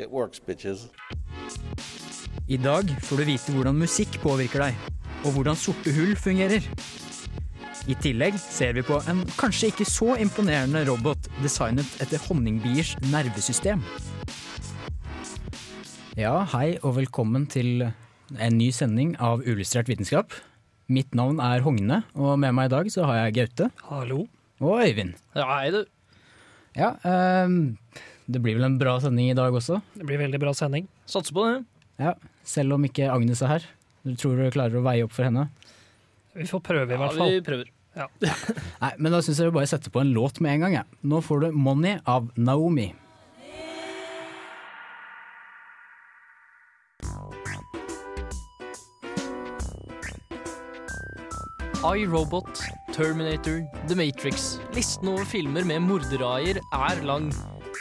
it works, bitches. I dag får du vite hvordan musikk påvirker deg, og hvordan sorte hull fungerer. I tillegg ser vi på en kanskje ikke så imponerende robot designet etter honningbiers nervesystem. Ja, hei og velkommen til en ny sending av Uillustrert vitenskap. Mitt navn er Hogne, og med meg i dag så har jeg Gaute Hallo. og Øyvind. Ja, hei du. Ja, ehm, det blir vel en bra sending i dag også. Det blir veldig bra sending. Satser på det. Ja, selv om ikke Agnes er her. Du tror du klarer å veie opp for henne? Vi får prøve, i hvert fall. Ja, vi prøver. Nei, men da syns jeg vi bare setter på en låt med en gang. Ja. Nå får du 'Money' av Naomi. iRobot, Terminator, The Matrix. Listen over filmer med morderaier er lang,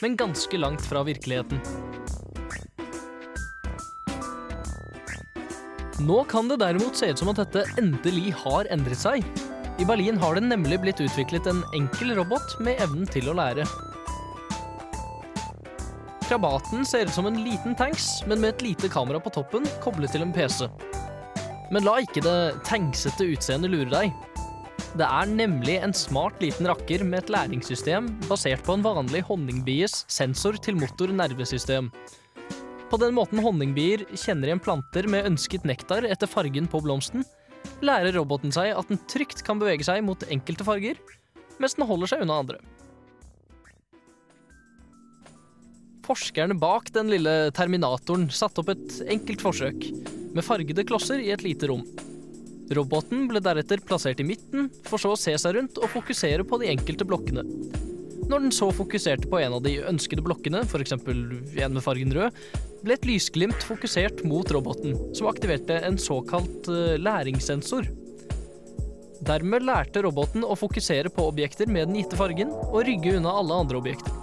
men ganske langt fra virkeligheten. Nå kan det derimot se ut som at dette endelig har endret seg. I Berlin har det nemlig blitt utviklet en enkel robot med evnen til å lære. Krabaten ser ut som en liten tanks, men med et lite kamera på toppen koblet til en PC. Men la ikke det tanksete utseendet lure deg. Det er nemlig en smart liten rakker med et læringssystem basert på en vanlig honningbies sensor til motor-nervesystem. På den måten honningbier kjenner igjen planter med ønsket nektar etter fargen på blomsten, lærer roboten seg at den trygt kan bevege seg mot enkelte farger, mens den holder seg unna andre. Forskerne bak den lille terminatoren satte opp et enkelt forsøk, med fargede klosser i et lite rom. Roboten ble deretter plassert i midten, for så å se seg rundt og fokusere på de enkelte blokkene. Når den så fokuserte på en av de ønskede blokkene, f.eks. en med fargen rød, ble et lysglimt fokusert mot roboten, som aktiverte en såkalt eh, læringssensor. Dermed lærte roboten å fokusere på objekter med den gitte fargen, og rygge unna alle andre objekter.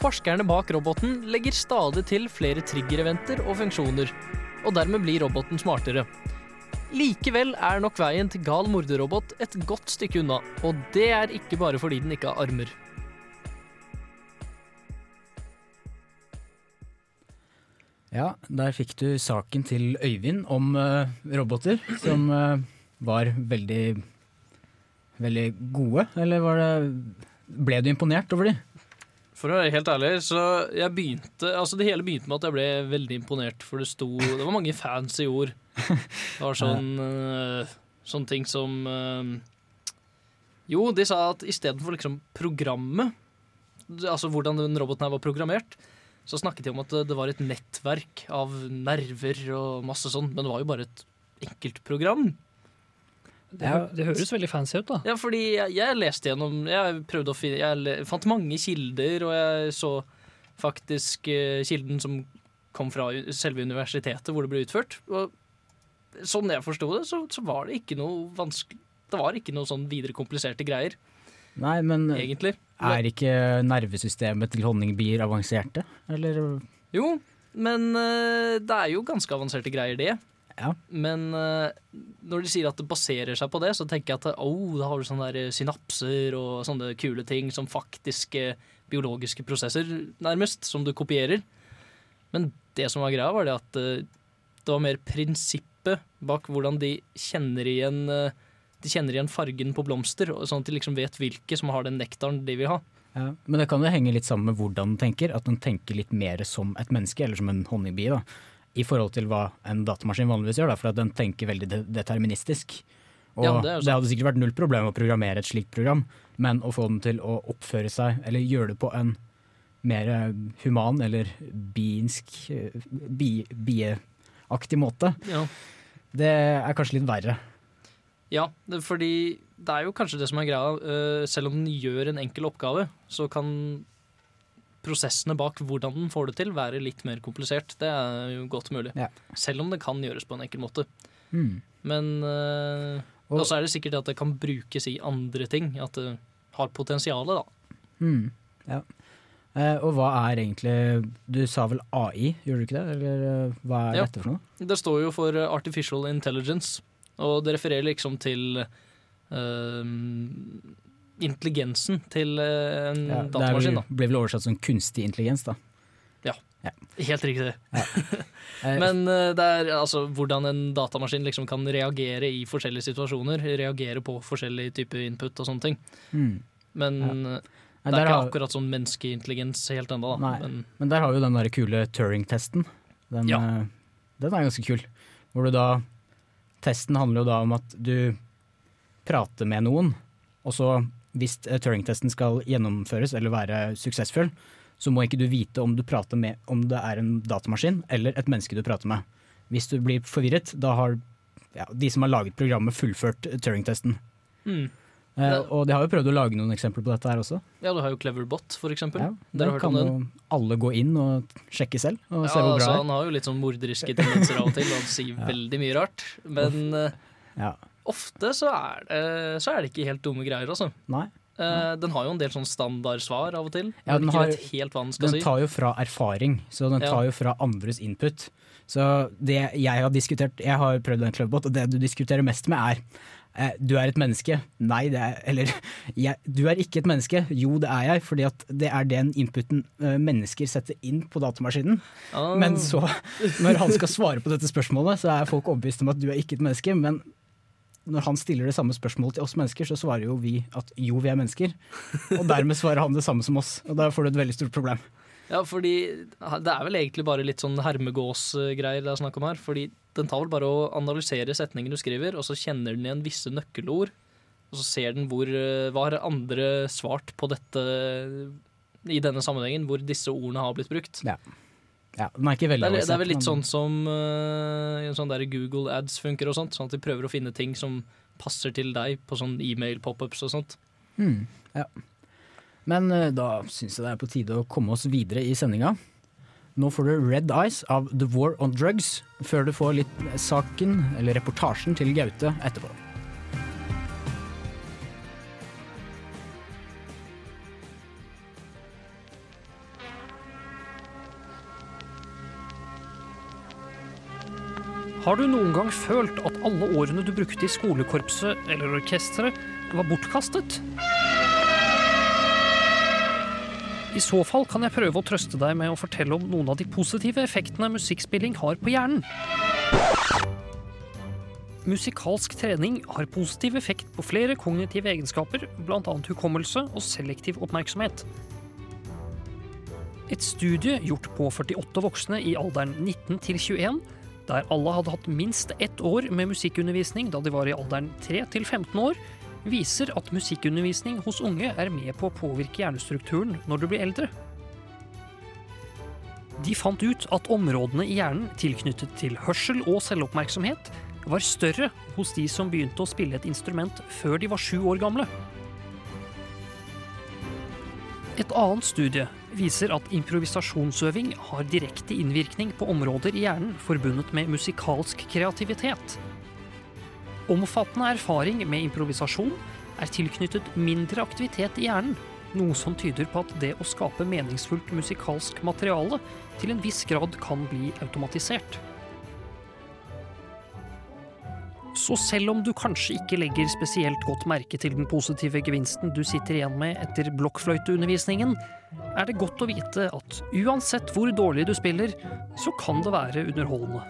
Forskerne bak roboten legger stadig til flere triggereventer og funksjoner, og dermed blir roboten smartere. Likevel er nok veien til gal morderrobot et godt stykke unna, og det er ikke bare fordi den ikke har armer. Ja, der fikk du saken til Øyvind om uh, roboter, som uh, var veldig veldig gode, eller det Ble du imponert over de? For å være helt ærlig, så jeg begynte Altså det hele begynte med at jeg ble veldig imponert, for det sto Det var mange fancy ord. Det var sånn uh, Sånne ting som eh, Jo, de sa at istedenfor liksom programmet Altså hvordan den roboten her var programmert, så snakket de om at det var et nettverk av nerver og masse sånn, men det var jo bare et enkelt program. Det, det høres veldig fancy ut, da. Ja, fordi jeg, jeg leste gjennom Jeg prøvde å finne Jeg fant mange kilder, og jeg så faktisk uh, kilden som kom fra selve universitetet hvor det ble utført. Og sånn jeg forsto det, så, så var det ikke noe vanskelig Det var ikke noe sånn videre kompliserte greier, Nei, men egentlig. er ikke nervesystemet til honningbier avanserte? Eller Jo, men uh, det er jo ganske avanserte greier, det. Ja. Men eh, når de sier at det baserer seg på det, så tenker jeg at oh, da har du sånne der synapser og sånne kule ting som faktiske biologiske prosesser, nærmest, som du kopierer. Men det som var greia, var det at eh, det var mer prinsippet bak hvordan de kjenner igjen eh, De kjenner igjen fargen på blomster, og sånn at de liksom vet hvilke som har den nektaren de vil ha. Ja, men det kan jo henge litt sammen med hvordan den tenker. At den tenker litt mer som et menneske, eller som en honningbie. da. I forhold til hva en datamaskin vanligvis gjør, da, for at den tenker veldig de deterministisk. Og Ja, det det, hadde sikkert vært null problem å programmere et slikt program, men å få den til å oppføre seg, eller gjøre det på en mer eh, human eller biinsk, eh, bi- bieaktig måte, Ja. det er kanskje litt verre. Ja, fordi det er jo kanskje det som er greia. eh, selv om den gjør en enkel oppgave, så kan prosessene bak hvordan den får det til, være litt mer komplisert. Det er jo godt mulig. Ja. Selv om det kan gjøres på en enkel måte. Mm. Men uh, Og- så er det sikkert at det kan brukes i andre ting. At det har potensial, da. Mm. Ja. Eh, og hva er egentlig Du sa vel AI, gjorde du ikke det? Eller eh, hva er Ja. dette for noe? Det står jo for Artificial Intelligence, og det refererer liksom til uh, intelligensen til uh, en Ja, datamaskin. Det blir vel oversatt som kunstig intelligens, da. da. Helt riktig. Ja. Men uh, det er altså hvordan en datamaskin liksom kan reagere i forskjellige situasjoner. Reagere på forskjellige typer input og sånne ting. mm. Men Ja. det er ikke akkurat sånn menneskeintelligens helt ennå, da. Men Men der har vi jo den der kule Turing-testen. Den, Ja. eh, den er ganske kul. Hvor du da Testen handler jo da om at du prater med noen, og så hvis eh, Turing-testen skal gjennomføres eller være suksessfull, så må ikke du vite om du prater med om det er en datamaskin eller et menneske du prater med. Hvis du blir forvirret, da har ja, de som har laget programmet fullført Turing-testen. mm. Eh, og de har jo prøvd å lage noen eksempler på dette her også. ja, du har jo Cleverbot, for eksempel. Ja, der kan jo alle gå inn og sjekke selv og Ja, se hvor bra altså, det er. han har jo litt sånn morderiske tendenser av og til, og han sier veldig mye rart. Men eh, Ja. Ofte så er, det, så er det ikke helt dumme greier, altså. Nei. Uh, den har jo en del sånn standardsvar av og til. Ja, den har- den si. tar jo fra erfaring, så den Ja. tar jo fra andres input. Så det jeg har diskutert, jeg har prøvd en Clubbot, og det du diskuterer mest med er uh, du er et menneske. Nei, det er Eller jeg, du er ikke et menneske. Jo, det er jeg, fordi at det er den inputen uh, mennesker setter inn på datamaskinen. Oh. Men så, når han skal svare på dette spørsmålet, så er folk overbevist om at du er ikke et menneske. Men når han stiller det samme spørsmålet til oss mennesker, så svarer jo vi at jo, vi er mennesker. Og dermed svarer han det samme som oss. Og da får du et veldig stort problem. Ja, fordi det er vel egentlig bare litt sånn hermegås-greier det er snakk om her. Fordi den tar vel bare å analysere setningen du skriver, og så kjenner den igjen visse nøkkelord. Og så ser den hvor, eh, hva har andre svart på dette i denne sammenhengen, hvor disse ordene har blitt brukt. Ja, Den er ikke Det er, det er vel litt sånn som uh, sånn der Google ads funker og sånt. Sånn at de prøver å finne ting som passer til deg på sånn e-mail-pop-ups og sånt. Mm, ja. Men uh, da syns jeg det er på tide å komme oss videre i sendinga. Nå får du Red Eyes av The War on Drugs, før du får litt saken, eller reportasjen, til Gaute etterpå. Har du noen gang følt at alle årene du brukte i skolekorpset eller orkesteret, var bortkastet? I så fall kan jeg prøve å trøste deg med å fortelle om noen av de positive effektene musikkspilling har på hjernen. Musikalsk trening har positiv effekt på flere kognitive egenskaper, bl.a. hukommelse og selektiv oppmerksomhet. Et studie gjort på 48 voksne i alderen 19 til 21 der alle hadde hatt minst ett år med musikkundervisning da de var i alderen 3 til 15 år, viser at musikkundervisning hos unge er med på å påvirke hjernestrukturen når du blir eldre. De fant ut at områdene i hjernen tilknyttet til hørsel og selvoppmerksomhet var større hos de som begynte å spille et instrument før de var sju år gamle. Et annet studie viser at improvisasjonsøving har direkte innvirkning på områder i hjernen forbundet med musikalsk kreativitet. Omfattende erfaring med improvisasjon er tilknyttet mindre aktivitet i hjernen, noe som tyder på at det å skape meningsfullt musikalsk materiale til en viss grad kan bli automatisert. Så selv om du kanskje ikke legger spesielt godt merke til den positive gevinsten du sitter igjen med etter blokkfløyteundervisningen, er det godt å vite at uansett hvor dårlig du spiller, så kan det være underholdende.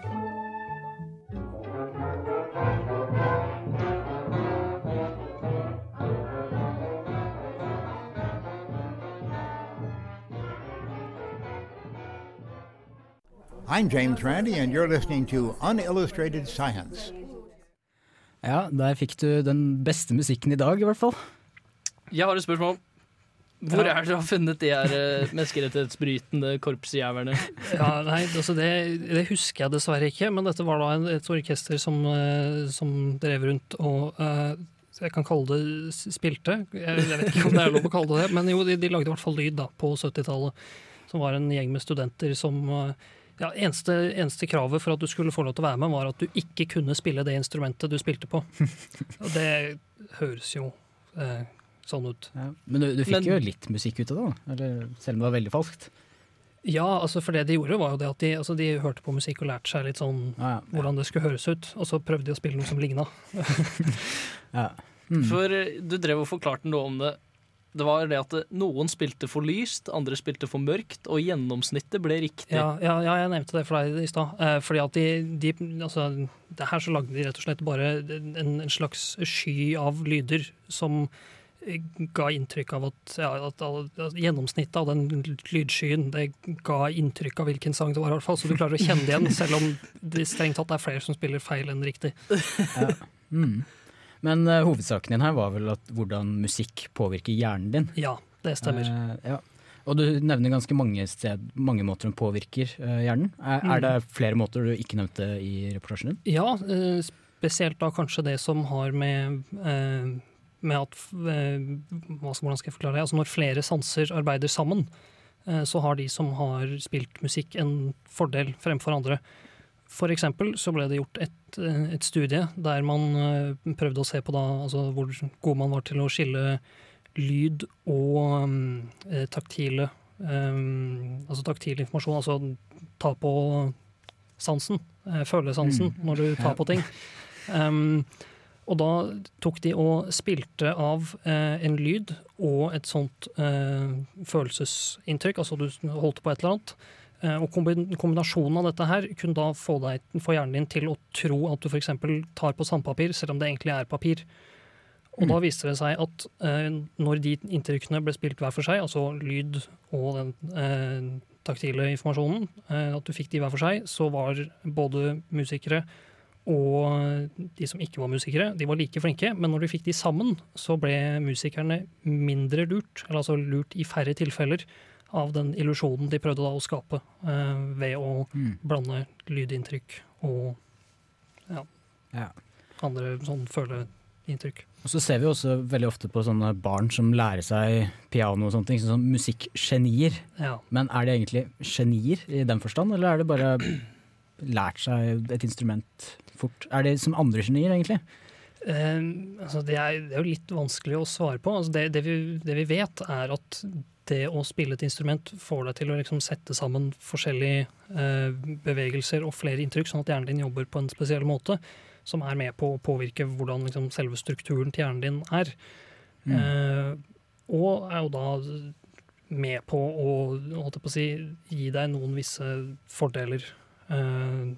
I'm James Randi, and you're listening to Unillustrated Science. Ja, der fikk du den beste musikken i dag, i hvert fall. Jeg har et spørsmål. Hvor Ja. er det du har funnet de her eh, menneskerettighetsbrytende korpsjævlene? Ja, nei, altså det, det husker jeg dessverre ikke, men dette var da et orkester som, eh, som drev rundt og uh, jeg kan kalle det spilte. Jeg, jeg vet ikke om det er lov å kalle det det, men jo, de, de lagde i hvert fall lyd da, på 70-tallet. som var en gjeng med studenter som eh, ja, eneste, eneste kravet for at du skulle få lov til å være med, var at du ikke kunne spille det instrumentet du spilte på. Og det høres jo eh, sånn ut. Ja. Men du, du fikk Men- jo litt musikk ut av det, da? Eller, selv om det var veldig falskt? Ja, altså for det de gjorde, var jo det at de, altså de hørte på musikk og lærte seg litt sånn Ja, ja. hvordan det skulle høres ut, og så prøvde de å spille noe som ligna. ja. Mm. For eh, du drev og forklarte noe om det. Det var det at noen spilte for lyst, andre spilte for mørkt, og gjennomsnittet ble riktig. Ja, ja, ja, jeg nevnte det for deg i stad. Eh, fordi at de, de altså, det Her så lagde de rett og slett bare en, en slags sky av lyder som ga inntrykk av at, ja, at, at gjennomsnittet av den lydskyen det ga inntrykk av hvilken sang det var, i hvert fall, så du klarer å kjenne det igjen, selv om det strengt tatt er flere som spiller feil enn riktig. Mm. Men uh, hovedsaken din her var vel at hvordan musikk påvirker hjernen din. Ja, det stemmer. Uh, ja. Og du nevner ganske mange, sted, mange måter den påvirker uh, hjernen. Er, Mm. er det flere måter du ikke nevnte i reportasjen din? Ja, spesielt da kanskje det som har med, med at Hvordan skal jeg forklare det? Altså Når flere sanser arbeider sammen, så har de som har spilt musikk en fordel fremfor andre. For eksempel så ble det gjort et, eh, et studie der man eh, prøvde å se på da, altså hvor god man var til å skille lyd og eh, taktile um, Altså taktil informasjon, altså ta på sansen, følesansen, mm. når du tar på ting. Um, og da tok de og spilte av eh, en lyd og et sånt eh, følelsesinntrykk, altså du holdt på et eller annet. Eh, og kombinasjonen av dette her kunne da få, deg, få hjernen din til å tro at du f.eks. tar på sandpapir, selv om det egentlig er papir. Og da viste det seg at eh, når de inntrykkene ble spilt hver for seg, altså lyd og den eh, taktile informasjonen, eh, at du fikk de hver for seg, så var både musikere og de som ikke var musikere, de var like flinke, men når de fikk de sammen, så ble musikerne mindre lurt, eller altså lurt i færre tilfeller, av den illusjonen de prøvde da å skape eh, ved å Mm. blande lydinntrykk og ja, Ja. andre sånn føleinntrykk. Og så ser vi også veldig ofte på sånne barn som lærer seg piano og sånne ting, sånn som musikkgenier. Ja. Men er det egentlig genier i den forstand, eller er det bare lært seg et instrument fort? Er det som andre genier, egentlig? Eh, altså det, er, det er jo litt vanskelig å svare på. Altså det, det, vi, det vi vet, er at det å spille et instrument får deg til å liksom sette sammen forskjellige eh, bevegelser og flere inntrykk, sånn at hjernen din jobber på en spesiell måte, som er med på å påvirke hvordan liksom, selve strukturen til hjernen din er. Eh, og er jo da med på å, på å si, gi deg noen visse fordeler. Eh,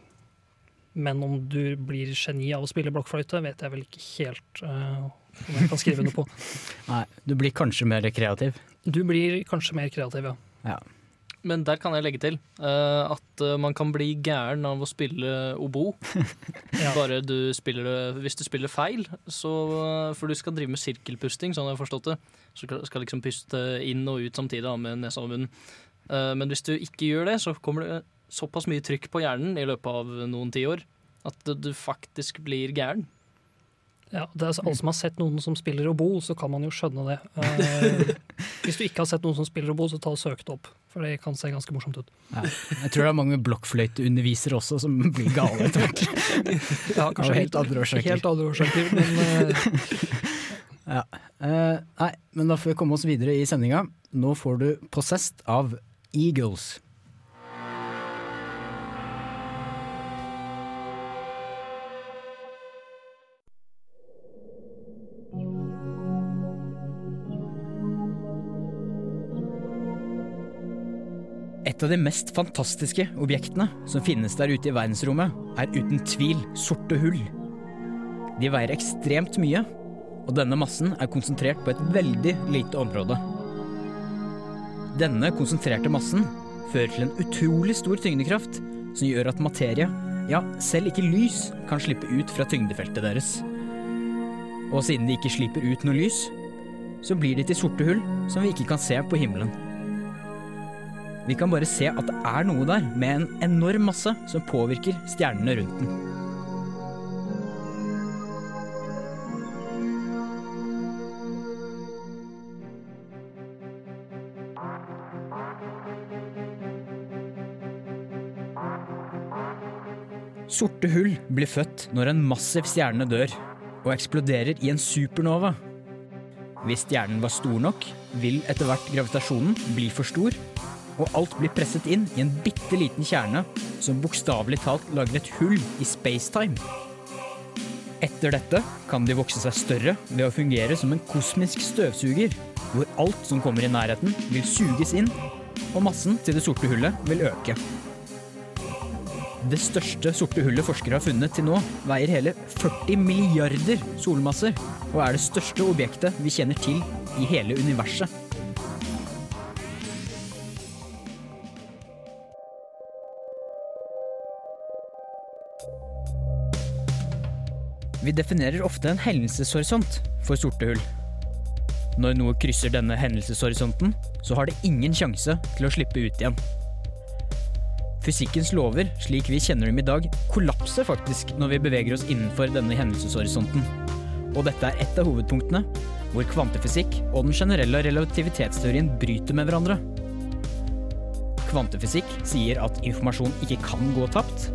men om du blir geni av å spille blokkfløyte, vet jeg vel ikke helt eh, om jeg kan skrive noe på. Nei, du blir kanskje mer kreativ. Du blir kanskje mer kreativ, ja. Ja. Men der kan jeg legge til uh, at eh, man kan bli gæren av å spille obo. Ja. Bare du spiller det Hvis du spiller feil, så For du skal drive med sirkelpusting, sånn jeg har forstått det. Så skal- liksom puste inn og ut samtidig da, med nesa og munnen. Uh, men hvis du ikke gjør det, så kommer det såpass mye trykk på hjernen i løpet av noen tiår at du faktisk blir gæren. Ja, det er altså Alle som har sett noen som spiller obol, så kan man jo skjønne det. Eh, hvis du ikke har sett noen som spiller obol, så ta og søk det opp. For det kan se ganske morsomt ut. Ja. Jeg tror det er mange blokkfløyteundervisere også som blir gale etter hvert. Ja, kanskje helt andre årsaker. Helt andre årsaker, men eh, Ja. Eh, nei, men da får vi komme oss videre i sendinga. Nå får du 'Possessed' av Eagles. Et av de mest fantastiske objektene som finnes der ute i verdensrommet, er uten tvil sorte hull. De veier ekstremt mye, og denne massen er konsentrert på et veldig lite område. Denne konsentrerte massen fører til en utrolig stor tyngdekraft som gjør at materie, ja, selv ikke lys, kan slippe ut fra tyngdefeltet deres. Og siden de ikke slipper ut noe lys, så blir de til sorte hull som vi ikke kan se på himmelen. Vi kan bare se at det er noe der, med en enorm masse som påvirker stjernene rundt den. Sorte hull blir født når en massiv stjerne dør og eksploderer i en supernova. Hvis stjernen var stor nok, vil etter hvert gravitasjonen bli for stor, og alt blir presset inn i en bitte liten kjerne som bokstavelig talt lager et hull i spacetime. Etter dette kan de vokse seg større ved å fungere som en kosmisk støvsuger, hvor alt som kommer i nærheten vil suges inn, og massen til det sorte hullet vil øke. Det største sorte hullet forskere har funnet til nå, veier hele 40 milliarder solmasser, og er det største objektet vi kjenner til i hele universet. Vi definerer ofte en hendelseshorisont for sorte hull. Når noe krysser denne hendelseshorisonten, så har det ingen sjanse til å slippe ut igjen. Fysikkens lover, slik vi kjenner dem i dag, kollapser faktisk når vi beveger oss innenfor denne hendelseshorisonten. Og dette er ett av hovedpunktene hvor kvantefysikk og den generelle relativitetsteorien bryter med hverandre. Kvantefysikk sier at informasjon ikke kan gå tapt,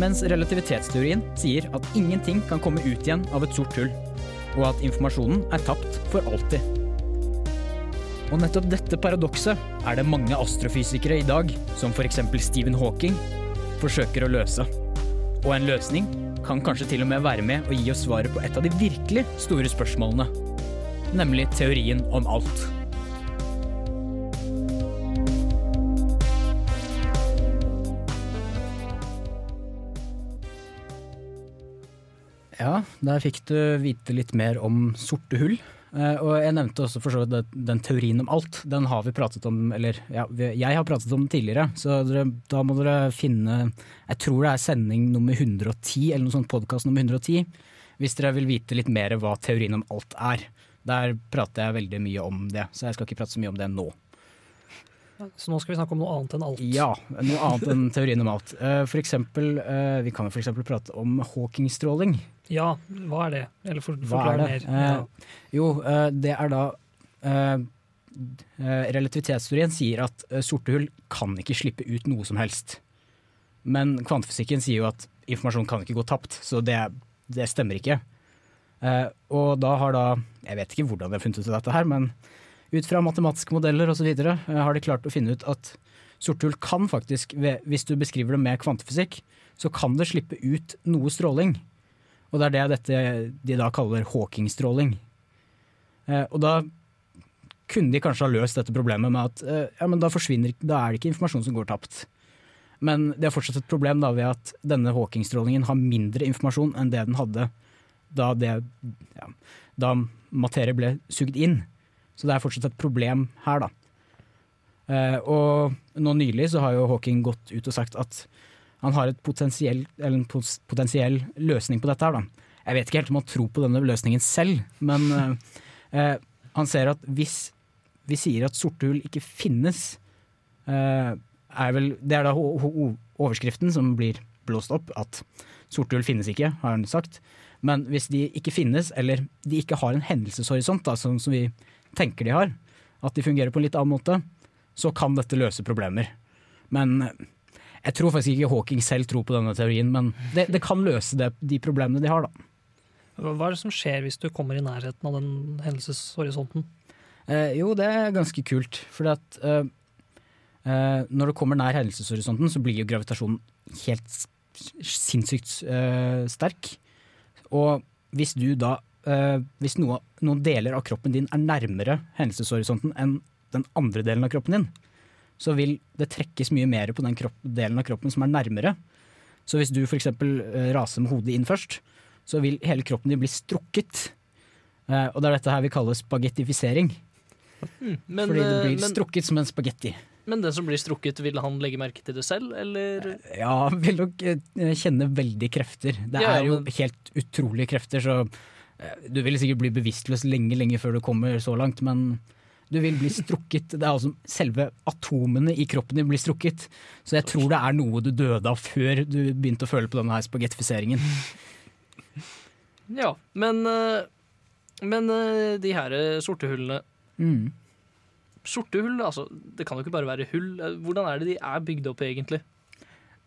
mens relativitetsteorien sier at ingenting kan komme ut igjen av et sort hull, og at informasjonen er tapt for alltid. Og nettopp dette paradokset er det mange astrofysikere i dag, som f.eks. Stephen Hawking, forsøker å løse. Og en løsning kan kanskje til og med være med å gi oss svaret på et av de virkelig store spørsmålene, nemlig teorien om alt. Ja, der fikk du vite litt mer om sorte hull. Eh, og jeg nevnte også for så vidt den teorien om alt. Den har vi pratet om, eller ja, jeg har pratet om den tidligere. Så dere, da må dere finne Jeg tror det er sending nummer 110, eller noe sånt podkast nummer 110. Hvis dere vil vite litt mer hva teorien om alt er. Der prater jeg veldig mye om det, så jeg skal ikke prate så mye om det nå. Så nå skal vi snakke om noe annet enn alt. Ja, noe annet enn teorien om alt. Eh, For eksempel, eh, vi kan jo eksempel prate om Hawking-stråling. Ja, hva er det? Eller for, forklar er mer. Ja. Eh, jo, det er da Relativitetsteorien sier at sorte hull kan ikke slippe ut noe som helst. Men kvantefysikken sier jo at informasjon kan ikke gå tapt, så det, det stemmer ikke. Og da har da Jeg vet ikke hvordan de har funnet ut av dette her, men ut fra matematiske modeller osv. Uh, har de klart å finne ut at sorte hull kan faktisk, hvis du beskriver det med kvantefysikk, så kan det slippe ut noe stråling. Og det er det dette de da kaller Hawking-stråling. Eh, og da kunne de kanskje ha løst dette problemet med at eh, ja, men da Da er det ikke informasjon som går tapt. Men det er fortsatt et problem da ved at denne Hawking-strålingen har mindre informasjon enn det den hadde da, det, ja, da materie ble sugd inn. Så det er fortsatt et problem her, da. Uh, og nå nylig så har jo Hawking gått ut og sagt at han har potensiell, en potensiell løsning på dette her, da. Jeg vet ikke helt om han tror på denne løsningen selv, men uh, han ser at hvis vi sier at sorte hull ikke finnes, uh, er vel Det er da overskriften som blir blåst opp, at sorte hull finnes ikke, har han sagt. Men hvis de ikke finnes, eller de ikke har en hendelseshorisont, da, sånn som vi tenker de har, at de fungerer på en litt annen måte, så kan dette løse problemer. Men jeg tror faktisk ikke Hawking selv tror på denne teorien, men det, det kan løse det, de problemene de har, da. Hva er det som skjer hvis du kommer i nærheten av den hendelseshorisonten? Eh, jo, det er ganske kult, For eh, eh, når du kommer nær hendelseshorisonten, så blir jo gravitasjonen helt sinnssykt eh, sterk. Og hvis du da Hvis noe, noen deler av kroppen din er nærmere hendelseshorisonten enn den andre delen av kroppen din, så vil det trekkes mye mer på den kropp, delen av kroppen som er nærmere. Så hvis du f.eks. Uh, raser med hodet inn først, så vil hele kroppen din bli strukket. Eh, og det er dette her vi kaller spagettifisering. Men, fordi det eh, blir men, strukket som en spagetti. men den som blir strukket, vil han legge merke til det selv, eller? Ja, vil nok eh, kjenne veldig krefter. Det Ja, er jo men- helt utrolige krefter, så eh, du vil sikkert bli bevisstløs lenge, lenge før du kommer så langt, men du vil bli strukket. Det er altså selve atomene i kroppen din blir strukket. Så jeg tror det er noe du døde av før du begynte å føle på denne spagettifiseringen. Ja, men, eh, men eh, de her eh, sorte hullene Mm. Sorte hull, altså, det kan jo ikke bare være hull. Eh, Hvordan er det de er bygd opp, egentlig?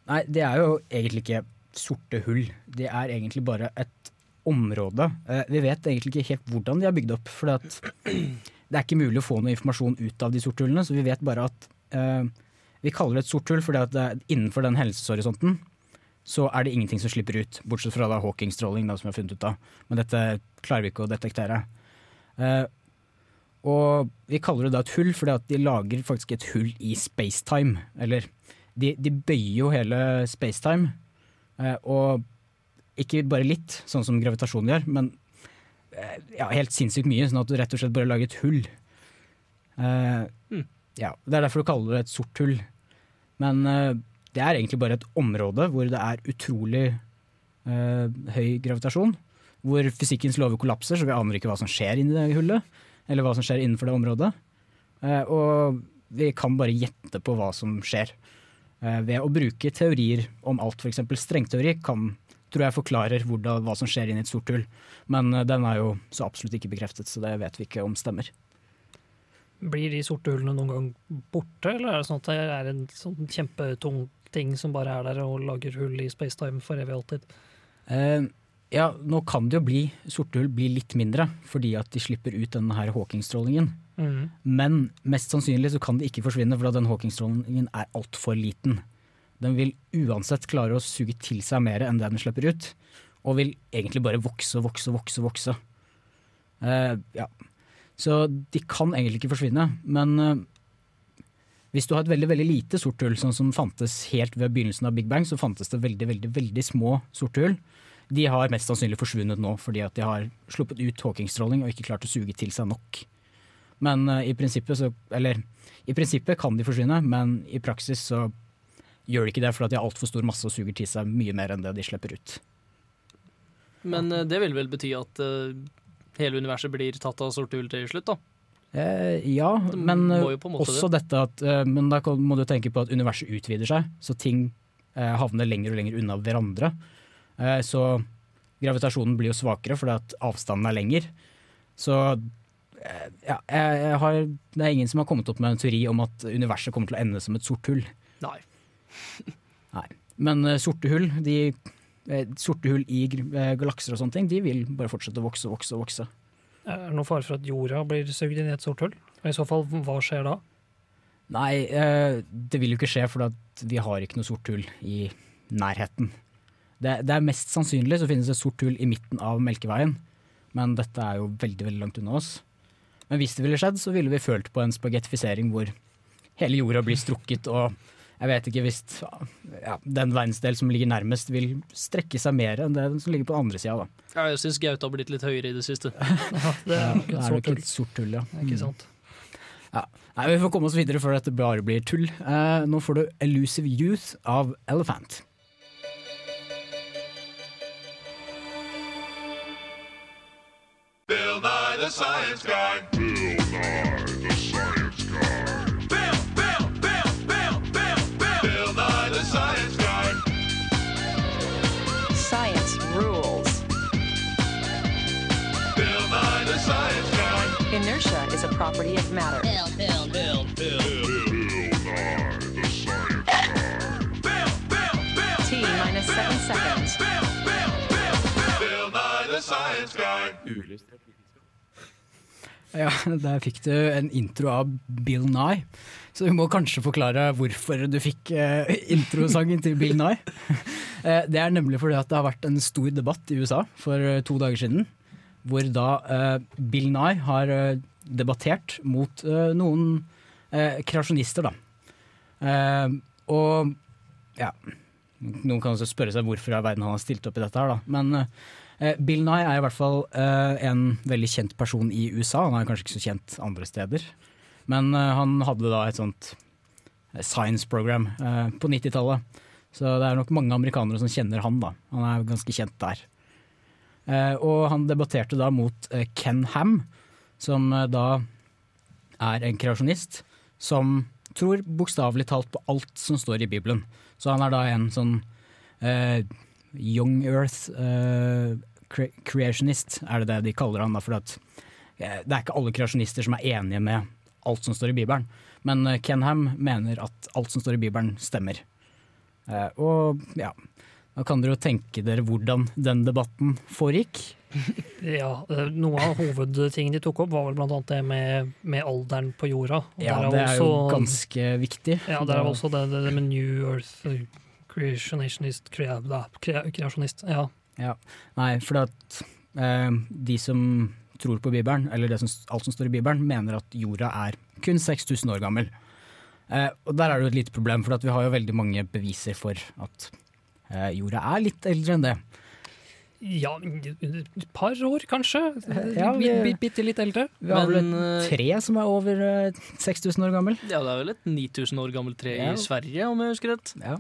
Nei, det er jo egentlig ikke sorte hull, det er egentlig bare et område. Eh, vi vet egentlig ikke helt hvordan de er bygd opp. For det er ikke mulig å få noe informasjon ut av de sorte hullene, så vi vet bare at eh, vi kaller det et sort hull fordi at innenfor den hendelseshorisonten så er det ingenting som slipper ut, bortsett fra da Hawking-stråling, som vi har funnet ut av. Men dette klarer vi ikke å detektere. Eh, og vi kaller det da et hull fordi at de lager faktisk et hull i spacetime. Eller de, de bøyer jo hele spacetime, eh, og ikke bare litt, sånn som gravitasjon gjør, men eh, ja, helt sinnssykt mye, sånn at du rett og slett bare lager et hull. Eh, ja, Det er derfor du kaller det et sort hull. Men uh, det er egentlig bare et område hvor det er utrolig uh, høy gravitasjon. Hvor fysikkens lover kollapser, så vi aner ikke hva som skjer inni det hullet. Eller hva som skjer innenfor det området. Og vi kan bare gjette på hva som skjer. Ved å bruke teorier om alt, f.eks. strengteori kan tror jeg forklarer hvordan, hva som skjer inni et sort hull. Men eh, den er jo så absolutt ikke bekreftet, så det vet vi ikke om stemmer. Blir de sorte hullene noen gang borte, eller er det sånn at det er en sånn kjempetung ting som bare er der og lager hull i spacetime for evig og alltid? Eh, ja, nå kan det jo bli sorte hull bli litt mindre, fordi at de slipper ut denne her Hawking-strålingen. Mm. Men mest sannsynlig så kan det ikke forsvinne, for den Hawking-strålingen er altfor liten. Den vil uansett klare å suge til seg mer enn det den slipper ut, og vil egentlig bare vokse og vokse og vokse. vokse. Uh, ja. Så de kan egentlig ikke forsvinne, men uh, hvis du har et veldig veldig lite sort hull, sånn som fantes helt ved begynnelsen av Big Bang, så fantes det veldig veldig, veldig små sorte hull. De har mest sannsynlig forsvunnet nå fordi at de har sluppet ut Hawking-stråling og ikke klart å suge til seg nok. Men uh, i prinsippet så Eller i prinsippet kan de forsvinne, men i praksis så gjør de ikke det fordi de har altfor stor masse og suger til seg mye mer enn det de slipper ut. Men eh, det vil vel bety at eh, hele universet blir tatt av sorte hull til slutt, da? Eh, ja, men også dette at Men da må du tenke på at universet utvider seg, så ting havner lenger og lenger unna hverandre. Så gravitasjonen blir jo svakere fordi at avstanden er lenger. Så ja, jeg, jeg har, det er ingen som har kommet opp med en teori om at universet kommer til å ende som et sort hull. Nei. Nei. Men uh, sorte hull, de, eh, sorte hull i eh, galakser og sånne ting, de vil bare fortsette å vokse og vokse og vokse. Er det noen fare for at jorda blir sugd inn i et sort hull? Og I så fall, hva skjer da? Nei, det vil jo ikke skje, for vi har ikke noe sort hull i nærheten. Det, det er mest sannsynlig så finnes det et sort hull i midten av Melkeveien, men dette er jo veldig veldig langt unna oss. Men hvis det ville skjedd, så ville vi følt på en spagettifisering hvor hele jorda blir strukket, og jeg vet ikke hvis ja, den verdensdel som ligger nærmest vil strekke seg mer enn det som ligger på den andre sida. Ja, Jeg syns Gaute har blitt litt høyere i det siste. Det er nok Det et er sort nok hull. et sort hull, ja. Ikke sant? Nei, Vi får komme oss videre før dette bare blir tull. Eh, nå får du 'Elusive Youth' av Elephant. Bill Nye the Science Guy. Bill Nye Inertia is a property of matter. Bill, Bill, Bill, Bill. Bill Nye the Science Guy. Bill, Bill, Bill. T minus seven seconds. Bill, Bill, Bill, Bill. Bill Nye the Science Guy. Ja, Der fikk du en intro av Bill Nye. Så vi må kanskje forklare hvorfor du fikk eh, introsangen til Bill Nye. Eh, det er nemlig fordi at det har vært en stor debatt i USA for eh, to dager siden. Hvor da uh, Bill Nye har uh, debattert mot uh, noen kreasjonister, da. Og ja Noen kan også spørre seg hvorfor i verden han har stilt opp i dette her, da. Men Bill Nye er i hvert fall en veldig kjent person i USA. Han er kanskje ikke så kjent andre steder. Men han hadde da et sånt science program eh, på 90-tallet. Så det er nok mange amerikanere som kjenner han, da. Han er ganske kjent der. Eh, og han debatterte da mot eh, Ken Ham, som eh, da er en kreasjonist som tror bokstavelig talt på alt som står i Bibelen. Så han er da en sånn eh, young earth eh, cre creationist, er det det de kaller han da, for at eh, det er ikke alle kreasjonister som er enige med alt som står i Bibelen. Men Ken Ham mener at alt som står i Bibelen stemmer. Og ja, Da kan dere jo tenke dere hvordan den debatten foregikk. Ja, eh, Noe av hovedtingene de tok opp, var vel blant annet det med, med alderen på jorda. Ja, det er jo ganske viktig. Ja, det er også det, det, det med New Earth Creationist crea, crea, Kreasjonist. Ja. Ja. Nei, for at eh, de som tror på Bibelen, eller det som, alt som står i Bibelen, mener at jorda er kun 6000 år gammel. Eh, og der er det jo et lite problem, for at vi har jo veldig mange beviser for at jorda er litt eldre enn det. ja, et par år kanskje? Ja, vi- Bitte bitte litt eldre. Vi har vel Men, et eh, tre som er over eh, 6000 år gammel. Ja, det er vel et 9000 år gammelt tre Ja. i Sverige, om jeg husker rett. Ja.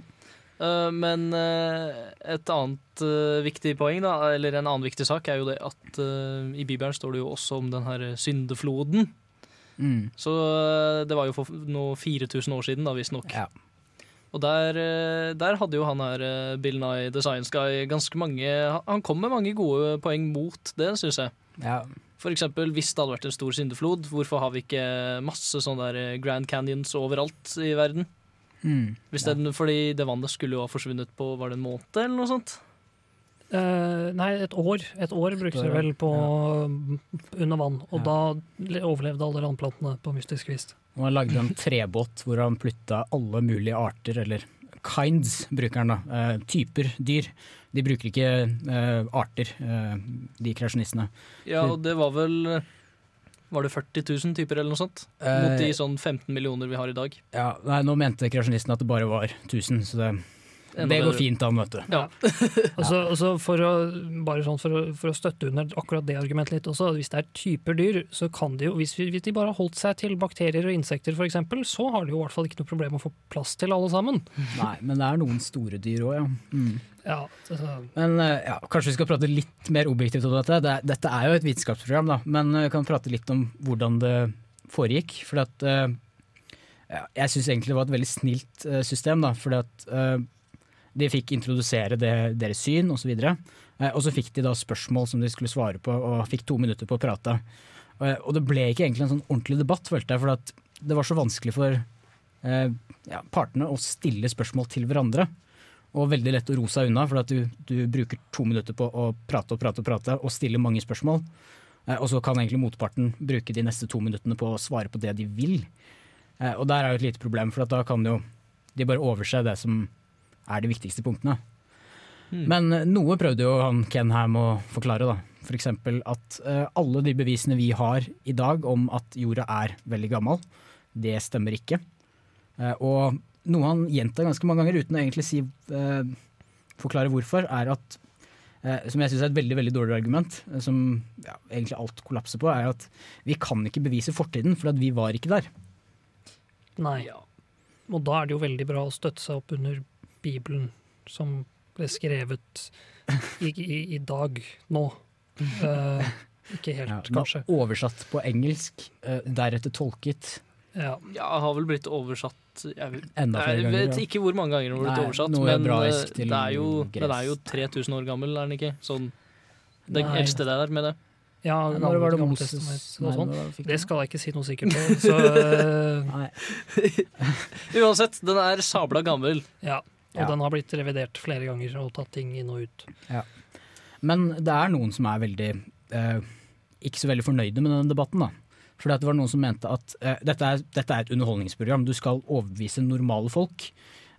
Eh, men eh, et annet eh, viktig poeng, da, eller en annen viktig sak, er jo det at eh, i Bibelen står det jo også om den her syndefloden. Mm. Så eh, det var jo for nå 4000 år siden, da, visstnok. Ja. Og der, eh, der hadde jo han her, eh, Bill Nye The Science Guy, ganske mange Han kom med mange gode poeng mot det, syns jeg. Ja. For eksempel, hvis det hadde vært en stor syndeflod, hvorfor har vi ikke masse sånne der eh, Grand Canyons overalt i verden? Mm. Hvis den, fordi det vannet skulle jo ha forsvunnet på var det en måned, eller noe sånt? Eh, nei, et år. Et år brukte de vel på ja. under vann, og Ja. da overlevde alle randplantene på mystisk vis. Og han lagde en trebåt hvor han flytta alle mulige arter, eller kinds bruker han da, uh, typer dyr. De bruker ikke uh, arter, eh, de kreasjonistene. Ja, og det var vel Var det 40 000 typer, eller noe sånt? Mot de sånn 15 millioner vi har i dag. Ja, nei, nå mente kreasjonistene at det bare var 1000, så det, det går bedre. fint an, vet du. Ja. Altså, altså for, å, bare sånn for, å, for å støtte under akkurat det argumentet litt også, hvis det er typer dyr, så kan de jo, hvis, hvis de bare har holdt seg til bakterier og insekter f.eks., så har de jo i hvert fall ikke noe problem å få plass til alle sammen. Nei, men det er noen store dyr òg, ja. Mm. Ja, altså, Men eh, ja, kanskje vi skal prate litt mer objektivt om dette. Det, dette er jo et vitenskapsprogram, da, men eh, vi kan prate litt om hvordan det foregikk. For at, ja, jeg syns egentlig det var et veldig snilt system, da, fordi at eh, de fikk introdusere det, deres syn osv. Uh, og så fikk de da spørsmål som de skulle svare på, og fikk to minutter på å prate. Eh, og det ble ikke egentlig en sånn ordentlig debatt, følte jeg, for det var så vanskelig for eh, ja, partene å stille spørsmål til hverandre. Og veldig lett å ro seg unna, for du, du bruker to minutter på å prate og prate og prate og stille mange spørsmål. Eh, og så kan egentlig motparten bruke de neste to minuttene på å svare på det de vil. Eh, og der er jo et lite problem, for da kan jo de bare overse det som er de viktigste punktene. Men eh, noe prøvde jo han Ken Ham å forklare, da. F.eks. at uh, alle de bevisene vi har i dag om at jorda er veldig gammel, det stemmer ikke. Uh, og noe han gjentar ganske mange ganger uten å egentlig si, uh, forklare hvorfor, er at som jeg syns er et veldig veldig dårlig argument, som ja, egentlig alt kollapser på, er at vi kan ikke bevise fortiden, for at vi var ikke der. nei. Og da er det jo veldig bra å støtte seg opp under Bibelen, som ble skrevet i, i, i dag, nå. Uh, ikke helt, Ja, kanskje. oversatt på engelsk, uh, deretter tolket. Ja. Ja, har vel blitt oversatt Jeg, vet- Enda flere jeg ganger, vet ja. ikke hvor mange ganger den har blitt Nei, oversatt, noe men eh, det er jo, den er jo 3000 år gammel, er den ikke? Sånn, det Nei. eldste der med det. Ja, Når var det Moses Nei, og sånn. det skal jeg ikke si noe sikkert på. Så Nei. Uansett, den er sabla gammel. ja. Og Ja. den har blitt revidert flere ganger og tatt ting inn og ut. Men det er noen som er veldig eh, ikke så veldig fornøyde med denne debatten. da. For det var noen som mente at eh, dette, er, dette er et underholdningsprogram, du skal overbevise normale folk.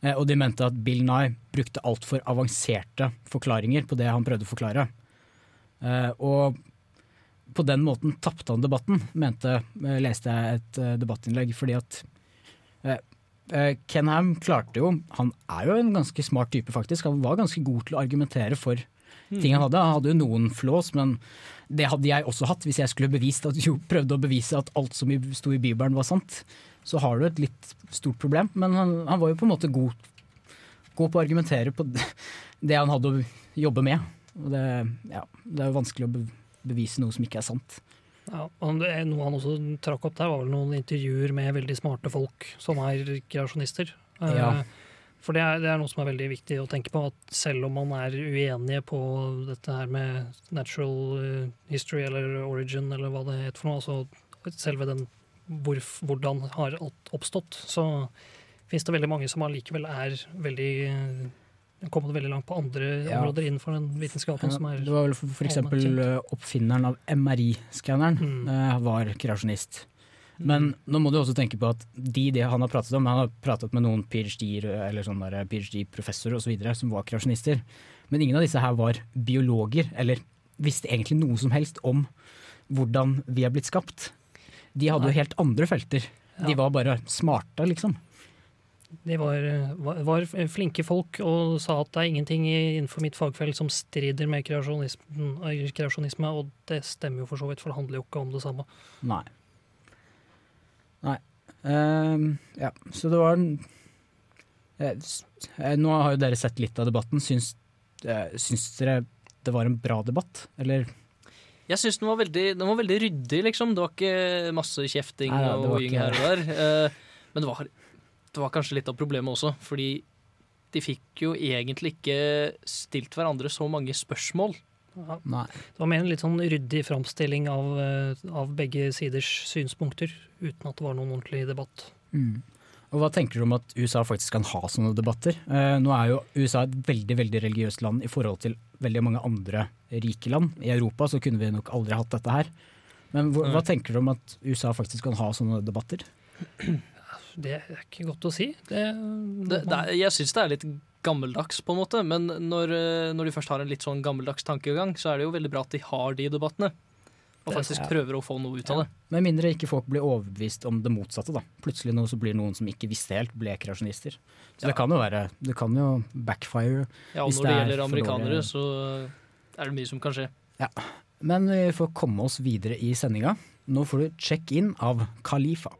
Eh, og de mente at Bill Nye brukte altfor avanserte forklaringer på det han prøvde å forklare. Eh, og på den måten tapte han debatten, mente, eh, leste jeg et eh, debattinnlegg. Fordi at Ken Ham klarte jo Han er jo en ganske smart type, faktisk. Han var ganske god til å argumentere for ting han hadde. Han hadde jo noen flås, men det hadde jeg også hatt hvis jeg skulle bevist at, jo, prøvde å bevise at alt som sto i Bibelen var sant. Så har du et litt stort problem, men han, han var jo på en måte god, god på å argumentere på det han hadde å jobbe med. Og det, ja, det er jo vanskelig å bevise noe som ikke er sant. Ja, og det er Noe han også trakk opp der, var vel noen intervjuer med veldig smarte folk som er kreasjonister. Eh, Ja. For det er, det er noe som er veldig viktig å tenke på, at selv om man er uenige på dette her med natural eh, history eller origin eller hva det heter for noe, altså selve den hvor, hvordan har alt oppstått, så finnes det veldig mange som allikevel er veldig eh, kommet veldig langt på andre Ja. områder innenfor den vitenskapen som er det var vel for, for eksempel eh, oppfinneren av MRI-skanneren Mm. eh, var kreasjonist. Men nå må du også tenke på at de det han har pratet om Han har pratet med noen PhD-professorer eller sånn der PhD-professorer osv. som var kreasjonister. Men ingen av disse her var biologer, eller visste egentlig noe som helst om hvordan vi er blitt skapt. De hadde jo helt andre felter. De var bare smarte, liksom. De var, eh, var, var flinke folk og sa at det er ingenting innenfor mitt fagfelt som strider med eh, kreasjonisme, og det stemmer jo for så vidt, for det handler jo ikke om det samme. Nei. Nei. Ehm, ja, så det var en eh, Nå har jo dere sett litt av debatten. Syns, syns dere det var en bra debatt, eller? Jeg syns den, var veldig- den var veldig ryddig, liksom. Det var ikke masse kjefting Nei, ja, og hoiing her og der. Uh, Men det var, det var kanskje litt av problemet også, fordi de fikk jo egentlig ikke stilt hverandre så mange spørsmål. Ja. Nei. Det var mer en litt sånn ryddig framstilling av, eh, av begge siders synspunkter, uten at det var noen ordentlig debatt. Mm. Og hva tenker du om at USA faktisk kan ha sånne debatter? Eh, nå er jo USA et veldig veldig religiøst land i forhold til veldig mange andre rike land. I Europa så kunne vi nok aldri hatt dette her. Men hva, hva tenker du om at USA faktisk kan ha sånne debatter? Det er ikke godt å si. Det, Det, det er, jeg syns det er litt gammeldags, på en måte, men når, eh, når de først har en litt sånn gammeldags tankegang, så er det jo veldig bra at de har de debattene. Og faktisk prøver å få noe ut av det. Med mindre ikke folk blir overbevist om det motsatte. da. Plutselig nå så blir noen som ikke visste helt, ble kreasjonister. Så det kan jo være, det kan jo backfire. Ja, og hvis når det, er gjelder amerikanere, så er det mye som kan skje. Ja. Men vi får komme oss videre i sendinga. Nå får du check in av Khalifa.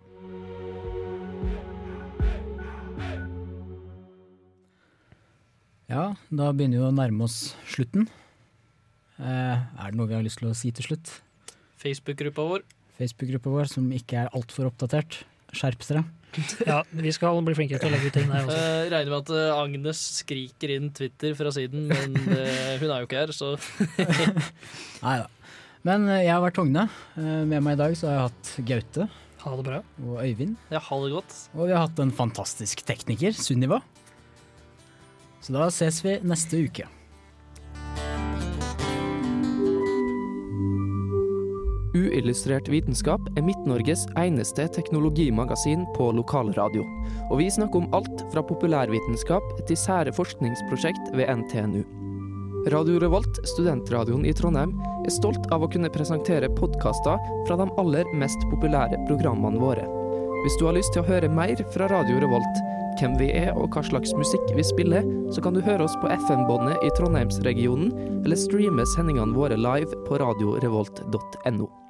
Ja, da begynner vi å nærme oss slutten. Eh, er det noe vi har lyst til å si til slutt? Facebook-gruppa vår. Facebook-gruppa vår som ikke er altfor oppdatert. Skjerp dere. Ja, vi skal bli flinkere til å legge ut ting der også. Eh, regner med at eh, Agnes skriker inn Twitter fra siden, men eh, hun er jo ikke her, så Nei da. Men jeg har vært Hogne. Eh, med meg i dag så har jeg hatt Gaute. Ha det bra. Og Øyvind. ja, ha det godt. Og vi har hatt en fantastisk tekniker, Sunniva. Så da ses vi neste uke. Uillustrert vitenskap er Midt-Norges eneste teknologimagasin på lokalradio. Og vi snakker om alt fra populærvitenskap til sære forskningsprosjekt ved NTNU. Radio Revolt, studentradioen i Trondheim, er stolt av å kunne presentere podkaster fra de aller mest populære programmene våre. Hvis du har lyst til å høre mer fra Radio Revolt, hvem vi er og hva slags musikk vi spiller, så kan du høre oss på FM-båndet i Trondheimsregionen, eller streame sendingene våre live på radiorevolt.no.